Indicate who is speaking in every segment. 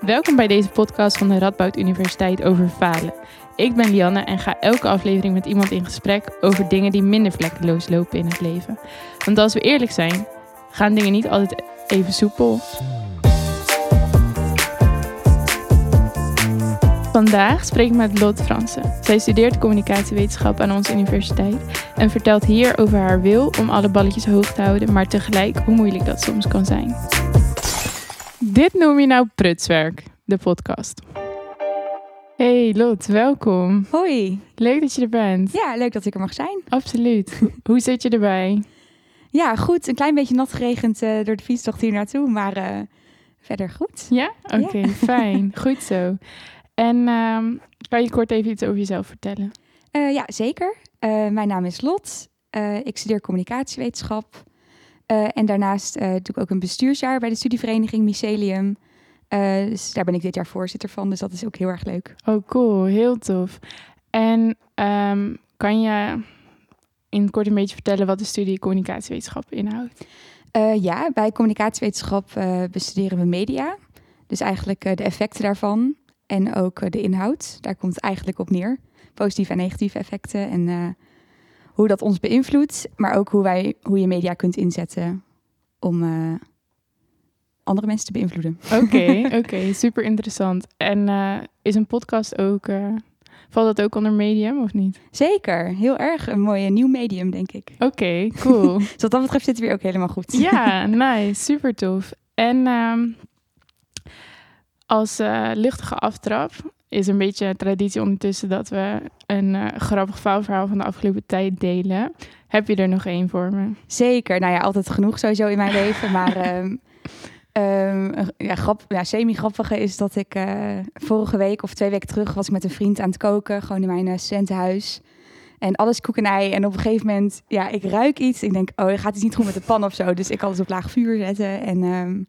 Speaker 1: Welkom bij deze podcast van de Radboud Universiteit over falen. Ik ben Lianne en ga elke aflevering met iemand in gesprek over dingen die minder vlekkeloos lopen in het leven. Want als we eerlijk zijn, gaan dingen niet altijd even soepel. Vandaag spreek ik met Lot Fransen. Zij studeert communicatiewetenschap aan onze universiteit en vertelt hier over haar wil om alle balletjes hoog te houden, maar tegelijk hoe moeilijk dat soms kan zijn. Dit noem je nou prutswerk, de podcast. Hey Lot, welkom.
Speaker 2: Hoi.
Speaker 1: Leuk dat je er bent.
Speaker 2: Ja, leuk dat ik er mag zijn.
Speaker 1: Absoluut. Hoe zit je erbij?
Speaker 2: Ja, goed. Een klein beetje nat geregend uh, door de fietstocht hier naartoe, maar uh, verder goed.
Speaker 1: Ja? Oké, okay, ja. fijn. Goed zo. En uh, kan je kort even iets over jezelf vertellen?
Speaker 2: Uh, ja, zeker. mijn naam is Lot. ik studeer communicatiewetenschap. En daarnaast doe ik ook een bestuursjaar bij de studievereniging Mycelium. dus daar ben ik dit jaar voorzitter van, dus dat is ook heel erg leuk.
Speaker 1: Oh, cool. Heel tof. En um, kan je in kort een beetje vertellen wat de studie communicatiewetenschap inhoudt?
Speaker 2: Uh, ja, bij communicatiewetenschap uh, bestuderen we media. Dus eigenlijk uh, de effecten daarvan en ook de inhoud. Daar komt het eigenlijk op neer. Positieve en negatieve effecten en hoe dat ons beïnvloedt. Maar ook hoe, wij, hoe je media kunt inzetten om andere mensen te beïnvloeden.
Speaker 1: Oké, oké, okay, super interessant. En is een podcast ook Valt dat ook onder medium of niet?
Speaker 2: Zeker, heel erg een mooie nieuw medium, denk ik.
Speaker 1: Oké, okay, cool.
Speaker 2: dus wat dat betreft zitten we weer ook helemaal goed.
Speaker 1: ja, nice, super tof. En um, als luchtige aftrap is een beetje traditie ondertussen dat we een uh, grappig verhaal van de afgelopen tijd delen. Heb je er nog één voor me?
Speaker 2: Zeker. Nou ja, altijd genoeg sowieso in mijn leven. Maar um, Um, ja, grap, ja, semi-grappige is dat ik uh, vorige week of twee weken terug was ik met een vriend aan het koken, gewoon in mijn uh, studentenhuis. En alles koek en ei. En op een gegeven moment, ja, ik ruik iets. Ik denk, oh, gaat iets niet goed met de pan of zo. Dus ik alles op laag vuur zetten. En, um,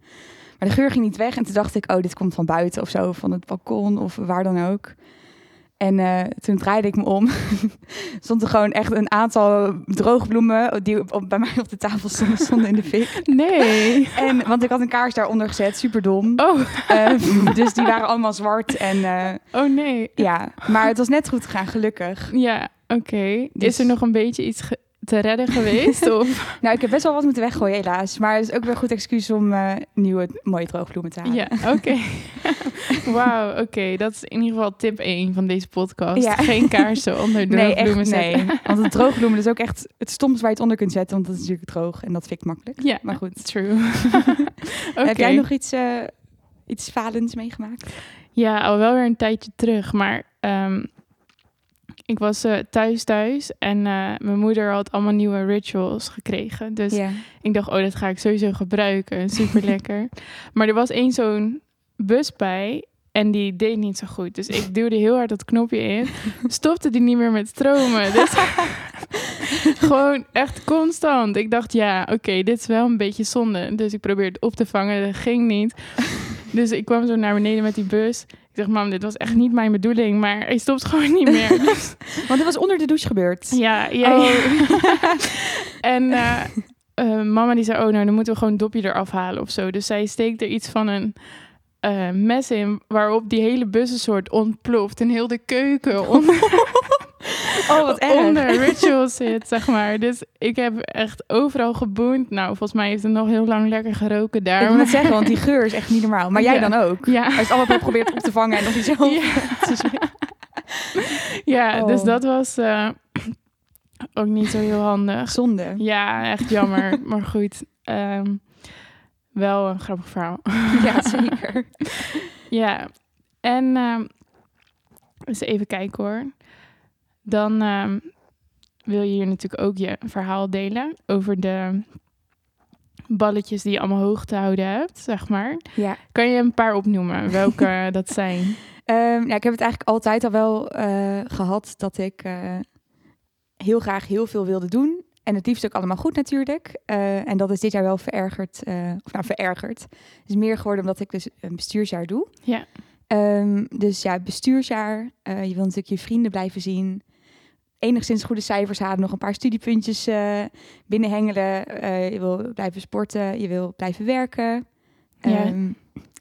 Speaker 2: maar de geur ging niet weg. En toen dacht ik, oh, dit komt van buiten of zo, van het balkon of waar dan ook. En uh, toen draaide ik me om. stond er gewoon echt een aantal droogbloemen die op, bij mij op de tafel stonden, stonden in de fik.
Speaker 1: Nee.
Speaker 2: En, want ik had een kaars daaronder gezet, super dom.
Speaker 1: Oh.
Speaker 2: Uh, dus die waren allemaal zwart. En, uh,
Speaker 1: oh nee.
Speaker 2: Ja, maar het was net goed gegaan, gelukkig.
Speaker 1: Ja, oké. Okay. Dus... Is er nog een beetje iets te redden geweest? Of?
Speaker 2: nou, ik heb best wel wat moeten weggooien, helaas. Maar het is ook weer een goed excuus om uh, nieuwe mooie droogbloemen te halen.
Speaker 1: Ja, oké. Okay. Wauw, oké. Dat is in ieder geval tip 1 van deze podcast. Ja. Geen kaarsen onder droogbloemen nee, zetten.
Speaker 2: Nee, want het droogbloemen is ook echt het stomste waar je het onder kunt zetten. Want dat is natuurlijk droog en dat vind ik makkelijk.
Speaker 1: Ja,
Speaker 2: maar goed.
Speaker 1: True.
Speaker 2: okay. Heb jij nog iets, uh, iets falends meegemaakt?
Speaker 1: Ja, al wel weer een tijdje terug. Maar um, ik was uh, thuis thuis en uh, mijn moeder had allemaal nieuwe rituals gekregen. Dus
Speaker 2: yeah.
Speaker 1: ik dacht, oh, dat ga ik sowieso gebruiken. Super lekker. maar er was één zo'n bus bij en die deed niet zo goed. Dus ik duwde heel hard dat knopje in. Stopte die niet meer met stromen. Dus gewoon echt constant. Ik dacht, ja, oké, okay, dit is wel een beetje zonde. Dus ik probeerde het op te vangen. Dat ging niet. Dus ik kwam zo naar beneden met die bus. Ik zeg, mam, dit was echt niet mijn bedoeling, maar hij stopt gewoon niet meer. Dus...
Speaker 2: Want het was onder de douche gebeurd.
Speaker 1: Ja, ja.
Speaker 2: Oh.
Speaker 1: en uh, uh, mama die zei, oh, nou, dan moeten we gewoon een dopje eraf halen of zo. Dus zij steekt er iets van een uh, mes in, waarop die hele bus een soort ontploft. En heel de keuken onder,
Speaker 2: oh, wat erg.
Speaker 1: onder rituals zit, zeg maar. Dus ik heb echt overal geboend. Nou, volgens mij heeft het nog heel lang lekker geroken daar.
Speaker 2: Ik moet zeggen, want die geur is echt niet normaal. Maar jij ja. dan ook?
Speaker 1: Ja.
Speaker 2: Hij is allemaal geprobeerd op te vangen en nog iets zo.
Speaker 1: Ja, ja
Speaker 2: Oh.
Speaker 1: dus dat was uh, ook niet zo heel handig.
Speaker 2: Zonde.
Speaker 1: Ja, echt jammer. maar goed. Um, wel een grappig verhaal.
Speaker 2: Ja, zeker.
Speaker 1: ja, en um, eens even kijken hoor. Dan um, wil je hier natuurlijk ook je verhaal delen over de balletjes die je allemaal hoog te houden hebt, zeg maar.
Speaker 2: Ja.
Speaker 1: Kan je een paar opnoemen welke dat zijn?
Speaker 2: Um, ja, ik heb het eigenlijk altijd al wel uh, gehad dat ik uh, heel graag heel veel wilde doen. En het liefst ook allemaal goed natuurlijk. Uh, en dat is dit jaar wel verergerd. Of nou, verergerd. Het is meer geworden omdat ik dus een bestuursjaar doe.
Speaker 1: Ja.
Speaker 2: Um, dus ja, bestuursjaar. Je wil natuurlijk je vrienden blijven zien. Enigszins goede cijfers halen. Nog een paar studiepuntjes binnenhengelen. je wil blijven sporten. Je wil blijven werken.
Speaker 1: Ja.
Speaker 2: Ehm,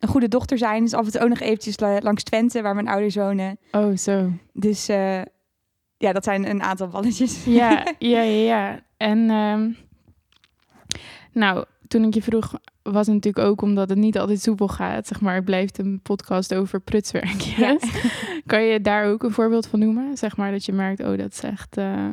Speaker 2: een goede dochter zijn. Dus af en toe ook nog eventjes la- langs Twente, waar mijn ouders wonen.
Speaker 1: Oh, zo.
Speaker 2: Dus eh, ja, dat zijn een aantal balletjes.
Speaker 1: Ja, ja, ja, ja. En ehm, nou, toen ik je vroeg, was natuurlijk ook omdat het niet altijd soepel gaat. Zeg maar, het blijft een podcast over prutswerkjes.
Speaker 2: Ja.
Speaker 1: Kan je daar ook een voorbeeld van noemen? Zeg maar dat je merkt, oh, dat is echt eh,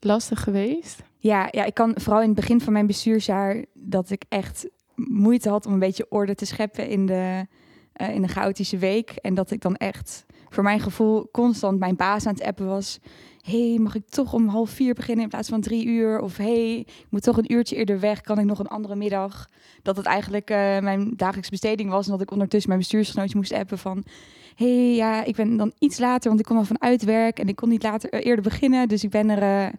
Speaker 1: lastig geweest.
Speaker 2: Ja, ja, ik kan vooral in het begin van mijn bestuursjaar dat ik echt moeite had om een beetje orde te scheppen in de, eh, in de chaotische week. En dat ik dan echt voor mijn gevoel constant mijn baas aan het appen was. Hey, mag ik toch om half vier beginnen in plaats van drie uur? Of hey, ik moet toch een uurtje eerder weg. Kan ik nog een andere middag? Dat het eigenlijk eh, mijn dagelijkse besteding was. En dat ik ondertussen mijn bestuursgenootje moest appen van... hey, ja, ik ben dan iets later, want ik kom dan vanuit werk. En ik kon niet later, eh, eerder beginnen. Dus ik ben er eh,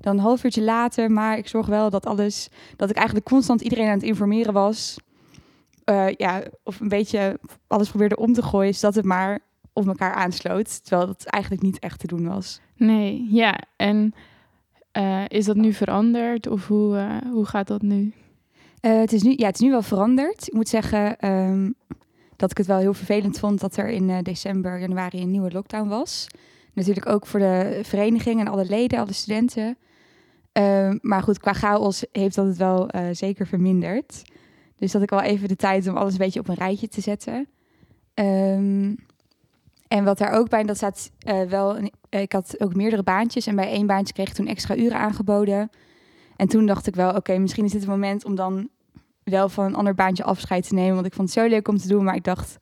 Speaker 2: dan een half uurtje later. Maar ik zorg wel dat alles... Dat ik eigenlijk constant iedereen aan het informeren was. Ja, of een beetje alles probeerde om te gooien. Zodat het maar op elkaar aansloot. Terwijl dat eigenlijk niet echt te doen was.
Speaker 1: Nee, ja. En eh, is dat nu veranderd? Of hoe, eh, hoe gaat dat nu?
Speaker 2: Eh, het, is nu, ja, het is nu wel veranderd. Ik moet zeggen ehm, dat ik het wel heel vervelend vond dat er in december, januari een nieuwe lockdown was. Natuurlijk ook voor de vereniging en alle leden, alle studenten. Ehm, maar goed, qua chaos heeft dat het wel zeker verminderd. Dus dat ik wel even de tijd om alles een beetje op een rijtje te zetten. Ehm, en wat daar ook bij, dat staat eh, wel. eh, ik had ook meerdere baantjes en bij één baantje kreeg ik toen extra uren aangeboden. En toen dacht ik wel, oké, misschien is dit het moment om dan wel van een ander baantje afscheid te nemen. Want ik vond het zo leuk om te doen, maar ik dacht,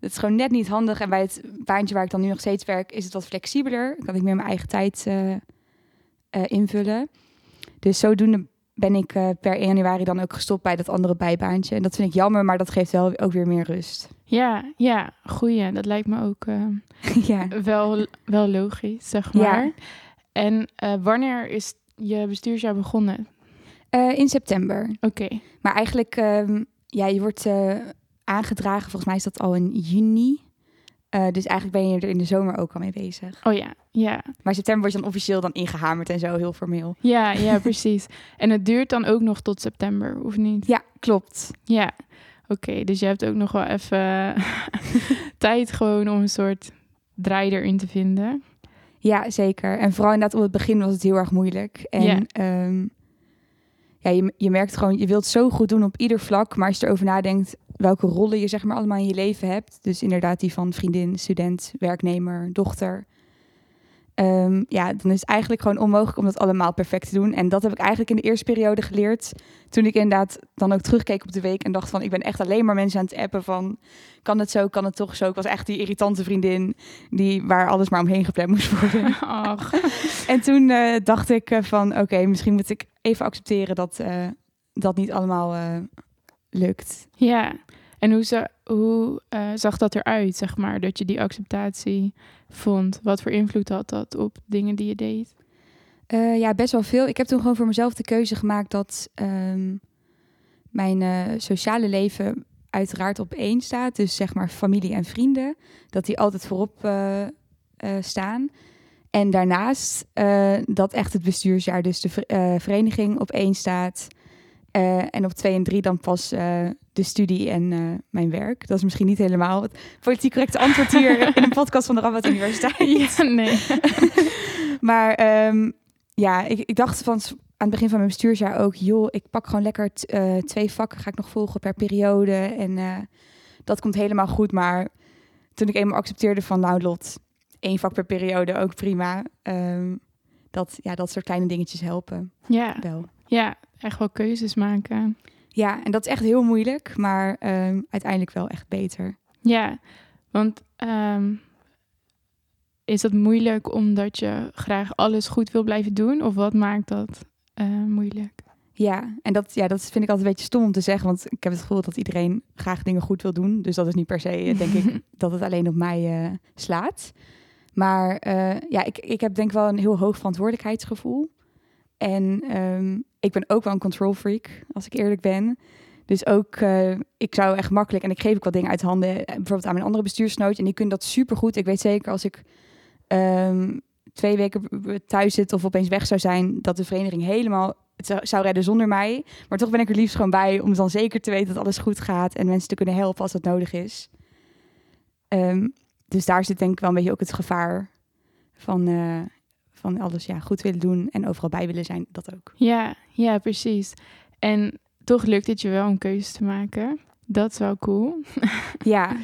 Speaker 2: het is gewoon net niet handig. En bij het baantje waar ik dan nu nog steeds werk, is het wat flexibeler. Kan ik meer mijn eigen tijd eh, invullen. Dus zodoende ben ik eh, per 1 januari dan ook gestopt bij dat andere bijbaantje. En dat vind ik jammer, maar dat geeft wel ook weer meer rust.
Speaker 1: Ja, ja, goeie. Dat lijkt me ook eh,
Speaker 2: ja.
Speaker 1: wel, wel logisch, zeg
Speaker 2: Ja.
Speaker 1: maar. En eh, wanneer is je bestuursjaar begonnen?
Speaker 2: In september.
Speaker 1: Oké,
Speaker 2: Maar eigenlijk, ehm, ja, je wordt aangedragen. Volgens mij is dat al in juni. Eh, dus eigenlijk ben je er in de zomer ook al mee bezig.
Speaker 1: oh ja, ja.
Speaker 2: Maar september wordt dan officieel dan ingehamerd en zo, heel formeel.
Speaker 1: Ja, ja, precies. En het duurt dan ook nog tot september, of niet?
Speaker 2: Ja, klopt.
Speaker 1: Ja, oké. dus je hebt ook nog wel even tijd gewoon om een soort draai erin te vinden.
Speaker 2: Ja, zeker. En vooral inderdaad op het begin was het heel erg moeilijk. En
Speaker 1: Ja.
Speaker 2: ja, ja je, je merkt gewoon, je wilt zo goed doen op ieder vlak. Maar als je erover nadenkt welke rollen je zeg maar allemaal in je leven hebt. Dus inderdaad die van vriendin, student, werknemer, dochter. Ehm, ja, dan is het eigenlijk gewoon onmogelijk om dat allemaal perfect te doen. En dat heb ik eigenlijk in de eerste periode geleerd. Toen ik inderdaad dan ook terugkeek op de week en dacht van... ik ben echt alleen maar mensen aan het appen van... kan het zo, kan het toch zo. Ik was echt die irritante vriendin die, waar alles maar omheen gepland moest worden.
Speaker 1: Ach,
Speaker 2: En toen eh, dacht ik eh, van, oké, misschien moet ik even accepteren dat eh, dat niet allemaal lukt.
Speaker 1: ja. En hoe, hoe eh, zag dat eruit, zeg maar, dat je die acceptatie vond? Wat voor invloed had dat op dingen die je deed?
Speaker 2: Eh, ja, best wel veel. Ik heb toen gewoon voor mezelf de keuze gemaakt dat ehm, mijn eh, sociale leven uiteraard op één staat. Dus zeg maar familie en vrienden, dat die altijd voorop staan. En daarnaast dat echt het bestuursjaar, dus de ver- vereniging op één staat. Eh, en op twee en drie dan pas eh, de studie en eh, mijn werk. Dat is misschien niet helemaal het politiek correcte antwoord hier in een podcast van de Rabat Universiteit.
Speaker 1: Ja, nee.
Speaker 2: Maar ehm, ja, ik, ik dacht van aan het begin van mijn bestuursjaar ook, joh, ik pak gewoon lekker t- twee vakken, ga ik nog volgen per periode. En dat komt helemaal goed. Maar toen ik eenmaal accepteerde van, nou Lot, één vak per periode ook prima. Ehm, dat, ja, dat soort kleine dingetjes helpen
Speaker 1: Ja,
Speaker 2: wel.
Speaker 1: ja, echt wel keuzes maken.
Speaker 2: Ja, en dat is echt heel moeilijk, maar ehm, uiteindelijk wel echt beter.
Speaker 1: Ja, want ehm, is dat moeilijk omdat je graag alles goed wil blijven doen? Of wat maakt dat eh, moeilijk?
Speaker 2: Ja, en dat, ja, dat vind ik altijd een beetje stom om te zeggen, want ik heb het gevoel dat iedereen graag dingen goed wil doen. Dus dat is niet per se, eh, denk ik, dat het alleen op mij eh, slaat. Maar ja, ik, ik heb denk wel een heel hoog verantwoordelijkheidsgevoel. En ehm, ik ben ook wel een control freak, als ik eerlijk ben. Dus ook, eh, ik zou echt makkelijk, en ik geef ook wat dingen uit handen, eh, bijvoorbeeld aan mijn andere bestuursnoot. En die kunnen dat supergoed. Ik weet zeker als ik ehm, twee weken thuis zit of opeens weg zou zijn, dat de vereniging helemaal zou redden zonder mij. Maar toch ben ik er liefst gewoon bij om dan zeker te weten dat alles goed gaat en mensen te kunnen helpen als dat nodig is. Ehm, dus daar zit denk ik wel een beetje ook het gevaar van, eh, van alles ja, goed willen doen en overal bij willen zijn. Dat ook.
Speaker 1: Ja, ja, precies. En toch lukt het je wel om keuzes te maken. Dat is wel cool.
Speaker 2: Ja,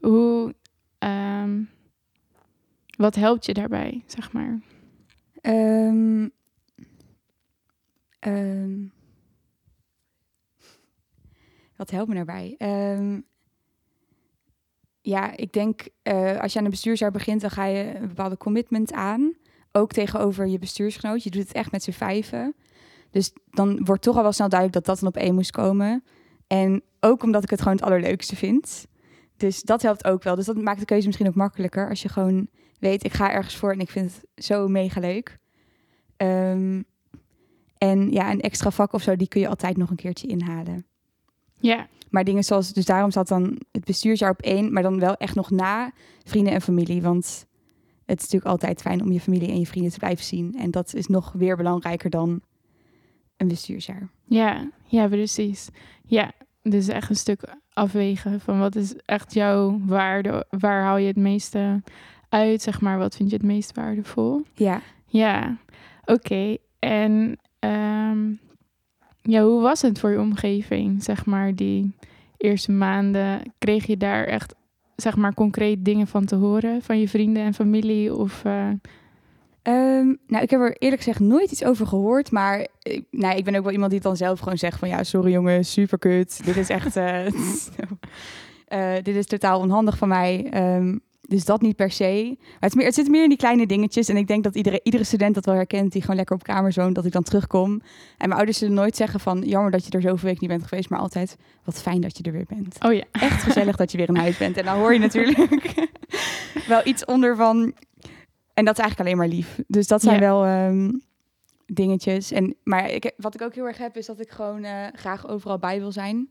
Speaker 1: Hoe, ehm, wat helpt je daarbij, zeg maar?
Speaker 2: Ehm, ehm, wat helpt me daarbij? Ja, ik denk eh, als je aan een bestuursjaar begint, dan ga je een bepaalde commitment aan. Ook tegenover je bestuursgenoot. Je doet het echt met z'n vijven. Dus dan wordt toch al wel snel duidelijk dat dat dan op één moest komen. En ook omdat ik het gewoon het allerleukste vind. Dus dat helpt ook wel. Dus dat maakt de keuze misschien ook makkelijker. Als je gewoon weet, ik ga ergens voor en ik vind het zo mega leuk. Ehm, en ja, een extra vak of zo, die kun je altijd nog een keertje inhalen.
Speaker 1: Ja,
Speaker 2: Maar dingen zoals, dus daarom zat dan het bestuursjaar op één, maar dan wel echt nog na vrienden en familie. Want het is natuurlijk altijd fijn om je familie en je vrienden te blijven zien. En dat is nog weer belangrijker dan een bestuursjaar.
Speaker 1: ja, ja, precies. Ja, dus echt een stuk afwegen van wat is echt jouw waarde? Waar haal je het meeste uit, zeg maar? Wat vind je het meest waardevol?
Speaker 2: Ja.
Speaker 1: Ja, oké. En ehm, ja, hoe was het voor je omgeving, zeg maar, die eerste maanden? Kreeg je daar echt, zeg maar, concreet dingen van te horen van je vrienden en familie? Of, eh,
Speaker 2: Ehm, nou, ik heb er eerlijk gezegd nooit iets over gehoord. Maar ik, nou, ik ben ook wel iemand die het dan zelf gewoon zegt van... ja, sorry jongen, super kut. Dit is echt... eh, eh, dit is totaal onhandig van mij. Ehm, dus dat niet per se. Maar het, meer, het zit meer in die kleine dingetjes. En ik denk dat iedere, iedere student dat wel herkent... die gewoon lekker op kamers woont, dat ik dan terugkom. En mijn ouders zullen nooit zeggen van... jammer dat je er zoveel week niet bent geweest. Maar altijd, wat fijn dat je er weer bent
Speaker 1: oh ja,
Speaker 2: echt gezellig dat je weer in huis bent. En dan hoor je natuurlijk wel iets onder van. En dat is eigenlijk alleen maar lief. Dus dat zijn
Speaker 1: Ja.
Speaker 2: wel ehm, dingetjes. En, maar ik, wat ik ook heel erg heb, is dat ik gewoon eh, graag overal bij wil zijn.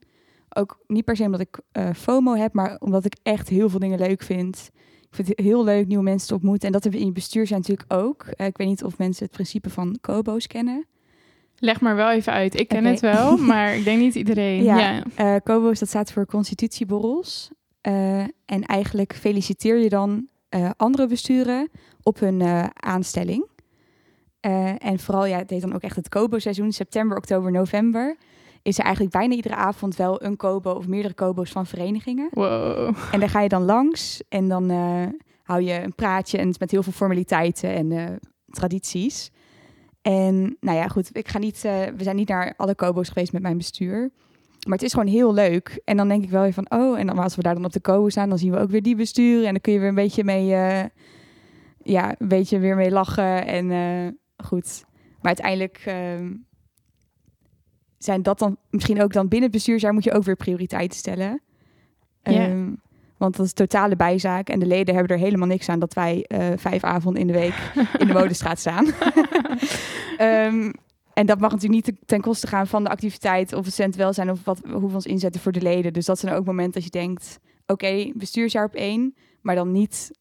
Speaker 2: Ook niet per se omdat ik eh, FOMO heb, maar omdat ik echt heel veel dingen leuk vind. Ik vind het heel leuk nieuwe mensen te ontmoeten. En dat hebben we in je bestuur zijn natuurlijk ook. Eh, ik weet niet of mensen het principe van Kobo's kennen.
Speaker 1: leg maar wel even uit. Ik ken het wel, maar ik denk niet iedereen.
Speaker 2: Ja.
Speaker 1: Ja,
Speaker 2: Eh Kobo's, dat staat voor constitutieborrels. Eh, en eigenlijk feliciteer je dan andere besturen op hun aanstelling. En vooral, ja, het heet dan ook echt het Kobo-seizoen, september, oktober, november. Is er eigenlijk bijna iedere avond wel een Kobo of meerdere Kobo's van verenigingen.
Speaker 1: wow.
Speaker 2: En daar ga je dan langs en dan eh, hou je een praatje en met heel veel formaliteiten en eh, tradities. En nou ja, goed, ik ga niet, eh, we zijn niet naar alle Kobo's geweest met mijn bestuur. Maar het is gewoon heel leuk. En dan denk ik wel weer van, oh, en dan als we daar dan op de Kobo staan, dan zien we ook weer die besturen. En dan kun je weer een beetje mee, ja, een beetje weer mee lachen. En goed. Maar uiteindelijk ehm, zijn dat dan misschien ook dan binnen het bestuursjaar moet je ook weer prioriteiten stellen. Ehm, want dat is totale bijzaak. En de leden hebben er helemaal niks aan dat wij eh, vijf avonden in de week in de modestraat staan. Ehm, en dat mag natuurlijk niet ten koste gaan van de activiteit of het cent welzijn of wat, hoe we ons inzetten voor de leden. Dus dat zijn ook momenten dat je denkt, oké, bestuursjaar op één, maar dan niet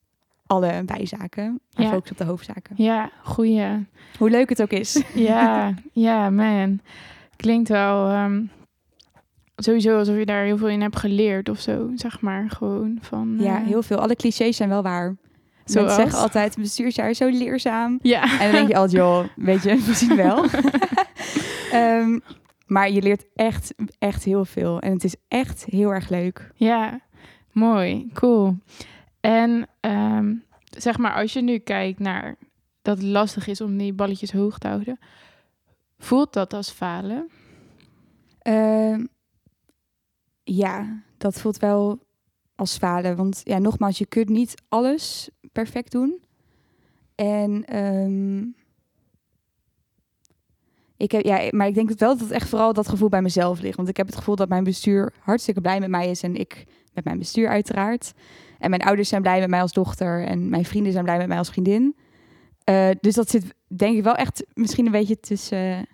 Speaker 2: alle bijzaken, maar
Speaker 1: Ja.
Speaker 2: focus op de hoofdzaken.
Speaker 1: Ja, goeie.
Speaker 2: Hoe leuk het ook is.
Speaker 1: Ja, ja, man. Klinkt wel ehm, sowieso alsof je daar heel veel in hebt geleerd of zo, zeg maar. Gewoon van...
Speaker 2: Ja,
Speaker 1: eh,
Speaker 2: heel veel. Alle clichés zijn wel waar.
Speaker 1: Zoals?
Speaker 2: Mensen zeggen altijd, bestuursjaar is zo leerzaam.
Speaker 1: Ja.
Speaker 2: En dan denk je altijd, joh, weet je, we zien wel. Ehm, maar je leert echt, echt heel veel. En het is echt heel erg leuk.
Speaker 1: Ja, mooi, cool. En ehm, zeg maar, als je nu kijkt naar dat het lastig is om die balletjes hoog te houden, voelt dat als falen?
Speaker 2: Ehm, ja, dat voelt wel als falen. Want ja, nogmaals, je kunt niet alles perfect doen. En ehm, ik heb, ja, maar ik denk wel dat echt vooral dat gevoel bij mezelf ligt. Want ik heb het gevoel dat mijn bestuur hartstikke blij met mij is. En ik met mijn bestuur uiteraard. En mijn ouders zijn blij met mij als dochter. En mijn vrienden zijn blij met mij als vriendin. Eh, dus dat zit denk ik wel echt misschien een beetje tussen,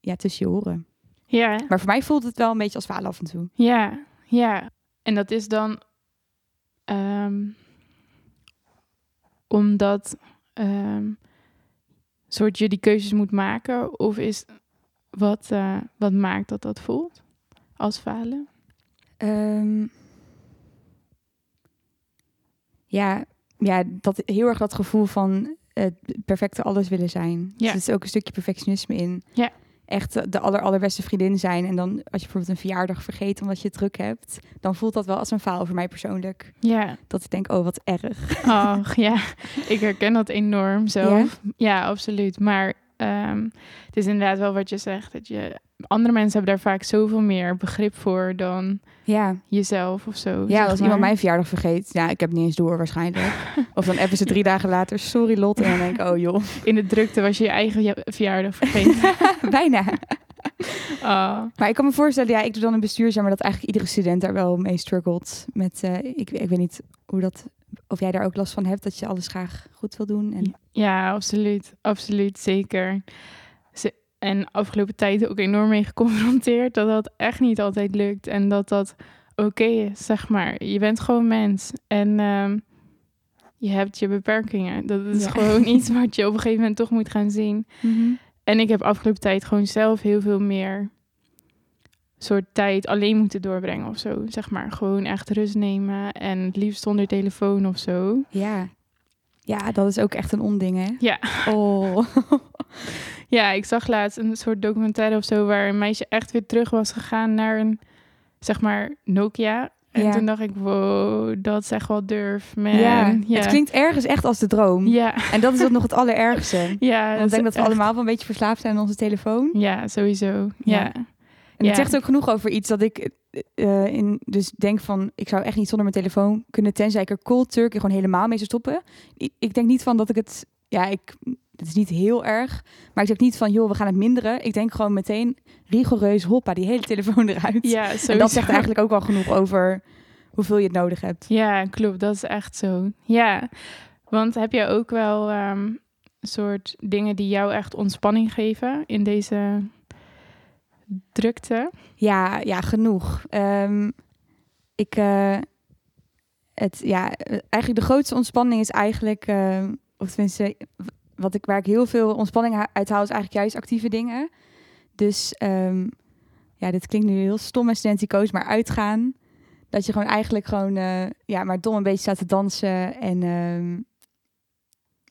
Speaker 2: ja, tussen je oren.
Speaker 1: Ja,
Speaker 2: Maar voor mij voelt het wel een beetje als falen af en toe.
Speaker 1: ja, ja. En dat is dan ehm, omdat ehm, soort je die keuzes moet maken, of is wat, eh, wat maakt dat dat voelt als falen?
Speaker 2: Ehm, ja, ja, dat heel erg dat gevoel van het perfecte alles willen zijn. Dus
Speaker 1: Ja.
Speaker 2: er is ook een stukje perfectionisme in.
Speaker 1: Ja.
Speaker 2: Echt de aller, allerbeste vriendin zijn. En dan als je bijvoorbeeld een verjaardag vergeet omdat je het druk hebt, dan voelt dat wel als een faal voor mij persoonlijk.
Speaker 1: Ja,
Speaker 2: Dat ik denk, oh wat erg.
Speaker 1: ach ja, ik herken dat enorm zelf. Ja, absoluut. Maar ehm, het is inderdaad wel wat je zegt. Dat je, andere mensen hebben daar vaak zoveel meer begrip voor dan
Speaker 2: Ja,
Speaker 1: jezelf of zo.
Speaker 2: ja als iemand mijn verjaardag vergeet, ja, ik heb het niet eens door waarschijnlijk. of dan appen ze drie dagen later, sorry Lot. En dan denk ik, oh joh,
Speaker 1: In de drukte was je je eigen ja- verjaardag vergeten.
Speaker 2: bijna. Maar ik kan me voorstellen, ja, ik doe dan een bestuursjaar, maar dat eigenlijk iedere student daar wel mee struggelt. Met, eh, ik, ik weet niet hoe dat, of jij daar ook last van hebt, dat je alles graag goed wil doen. En,
Speaker 1: Ja, absoluut. Absoluut, zeker. Ze- En afgelopen tijd ook enorm mee geconfronteerd dat dat echt niet altijd lukt. En dat dat oké is, zeg maar. Je bent gewoon mens. En ehm, je hebt je beperkingen. Dat is
Speaker 2: Ja.
Speaker 1: gewoon iets wat je op een gegeven moment toch moet gaan zien. En ik heb afgelopen tijd gewoon zelf heel veel meer soort tijd alleen moeten doorbrengen of zo. Zeg maar, gewoon echt rust nemen en het liefst zonder telefoon of zo.
Speaker 2: Ja. ja, dat is ook echt een onding, hè?
Speaker 1: Ja.
Speaker 2: Oh.
Speaker 1: Ja, ik zag laatst een soort documentaire of zo waar een meisje echt weer terug was gegaan naar een, zeg maar, Nokia. En
Speaker 2: Ja.
Speaker 1: toen dacht ik, wow, dat is echt wel durf, man.
Speaker 2: ja.
Speaker 1: ja.
Speaker 2: het klinkt ergens echt als de droom.
Speaker 1: Ja,
Speaker 2: En dat is ook nog het allerergste.
Speaker 1: ja.
Speaker 2: Want ik denk dat we allemaal wel een beetje verslaafd zijn aan onze telefoon.
Speaker 1: Ja, sowieso. Ja.
Speaker 2: Ja. En het zegt ook genoeg over iets dat ik eh, in, dus denk van, ik zou echt niet zonder mijn telefoon kunnen, tenzij ik er cold turkey gewoon helemaal mee zou stoppen. Ik, ik denk niet van dat ik het, ja, ik, het is niet heel erg, maar ik zeg niet van, joh, we gaan het minderen. Ik denk gewoon meteen rigoureus, hoppa, die hele telefoon eruit.
Speaker 1: Ja, sowieso.
Speaker 2: en dat zegt eigenlijk ook wel genoeg over hoeveel je het nodig hebt.
Speaker 1: Ja, klopt. Dat is echt zo. Ja, want heb jij ook wel een soort dingen die jou echt ontspanning geven in deze drukte?
Speaker 2: Ja, ja, genoeg. Ehm, ik, eh, het, ja, eh, eigenlijk de grootste ontspanning is eigenlijk, eh, of tenminste, wat ik, waar ik heel veel ontspanning uit haal, is eigenlijk juist actieve dingen. Dus ehm, ja, dit klinkt nu heel stom en studenticoos, maar uitgaan. Dat je gewoon eigenlijk gewoon, eh, ja, maar dom een beetje staat te dansen en ehm,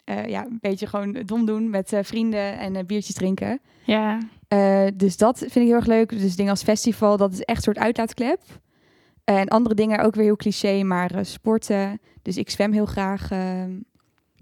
Speaker 2: eh, ja, een beetje gewoon dom doen met eh, vrienden en biertjes drinken.
Speaker 1: Ja,
Speaker 2: dus dat vind ik heel erg leuk. Dus dingen als festival, dat is echt een soort uitlaatklep. En andere dingen ook weer heel cliché, maar sporten. Dus ik zwem heel graag ehm,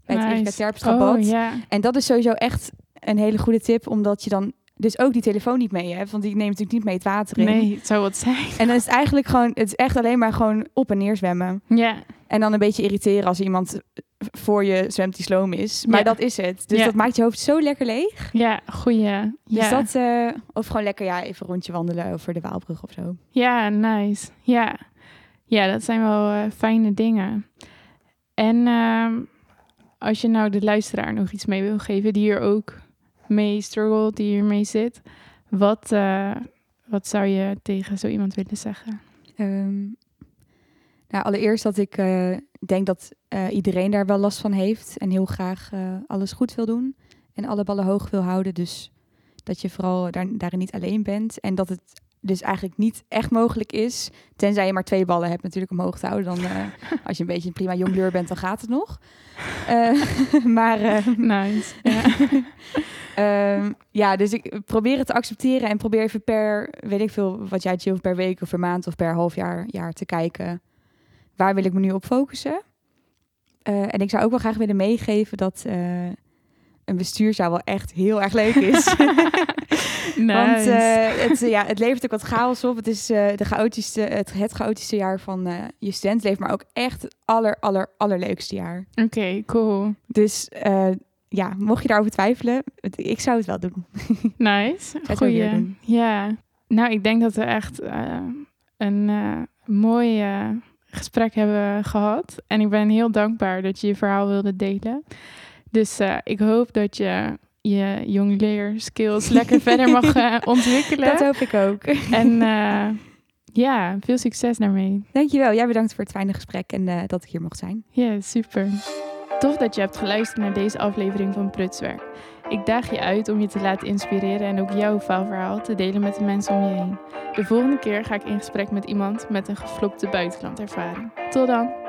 Speaker 2: bij het
Speaker 1: Nice. Oh.
Speaker 2: En dat is sowieso echt een hele goede tip, omdat je dan dus ook die telefoon niet mee hebt. Want die neemt natuurlijk niet mee het water in.
Speaker 1: Nee, het zou wat zijn.
Speaker 2: En dan is het eigenlijk gewoon, het is echt alleen maar gewoon op en neer zwemmen.
Speaker 1: Ja,
Speaker 2: En dan een beetje irriteren als iemand voor je zwemt die sloom is. Maar
Speaker 1: Ja.
Speaker 2: dat is het. Dus
Speaker 1: Ja.
Speaker 2: dat maakt je hoofd zo lekker leeg.
Speaker 1: ja, goeie. Ja.
Speaker 2: Dus dat, eh, of gewoon lekker ja, even rondje wandelen over de Waalbrug of zo.
Speaker 1: ja, nice. Ja. ja, dat zijn wel eh, fijne dingen. En ehm, als je nou de luisteraar nog iets mee wil geven die hier ook mee struggelt, die hiermee zit, wat, eh, wat zou je tegen zo iemand willen zeggen?
Speaker 2: Ehm, nou, allereerst dat ik eh, denk dat eh, iedereen daar wel last van heeft en heel graag alles goed wil doen en alle ballen hoog wil houden. Dus dat je vooral daar, daarin niet alleen bent en dat het dus eigenlijk niet echt mogelijk is, tenzij je maar twee ballen hebt natuurlijk om hoog te houden. Dan, eh, als je een beetje een prima jongleur bent, dan gaat het nog. Eh, maar
Speaker 1: Nice. Ja.
Speaker 2: Ehm, ja, dus ik probeer het te accepteren en probeer even per, weet ik veel, wat jij chill per week of per maand of per half jaar, jaar te kijken. Waar wil ik me nu op focussen? En ik zou ook wel graag willen meegeven dat een bestuursjaar wel echt heel erg leuk is.
Speaker 1: nice.
Speaker 2: Want eh, het, ja, het levert ook wat chaos op. Het is eh, de chaotischste, het, het chaotische jaar van eh, je studentleven, maar ook echt het aller, aller, allerleukste jaar.
Speaker 1: Oké, cool.
Speaker 2: Dus eh, ja, mocht je daarover twijfelen, het- ik zou het wel doen.
Speaker 1: Nice. Goeie.
Speaker 2: doen.
Speaker 1: Ja. Nou, ik denk dat we echt eh, een eh, mooi eh, gesprek hebben gehad. En ik ben heel dankbaar dat je je verhaal wilde delen. Dus eh, ik hoop dat je je jongleer skills lekker verder mag eh, ontwikkelen.
Speaker 2: Dat hoop ik ook.
Speaker 1: En eh, ja, veel succes daarmee.
Speaker 2: Dankjewel. Jij bedankt voor het fijne gesprek en dat ik hier mocht zijn.
Speaker 1: Ja, super. Tof dat je hebt geluisterd naar deze aflevering van Prutswerk. Ik daag je uit om je te laten inspireren en ook jouw faalverhaal te delen met de mensen om je heen. De volgende keer ga ik in gesprek met iemand met een geflopte buitenlandervaring. Tot dan!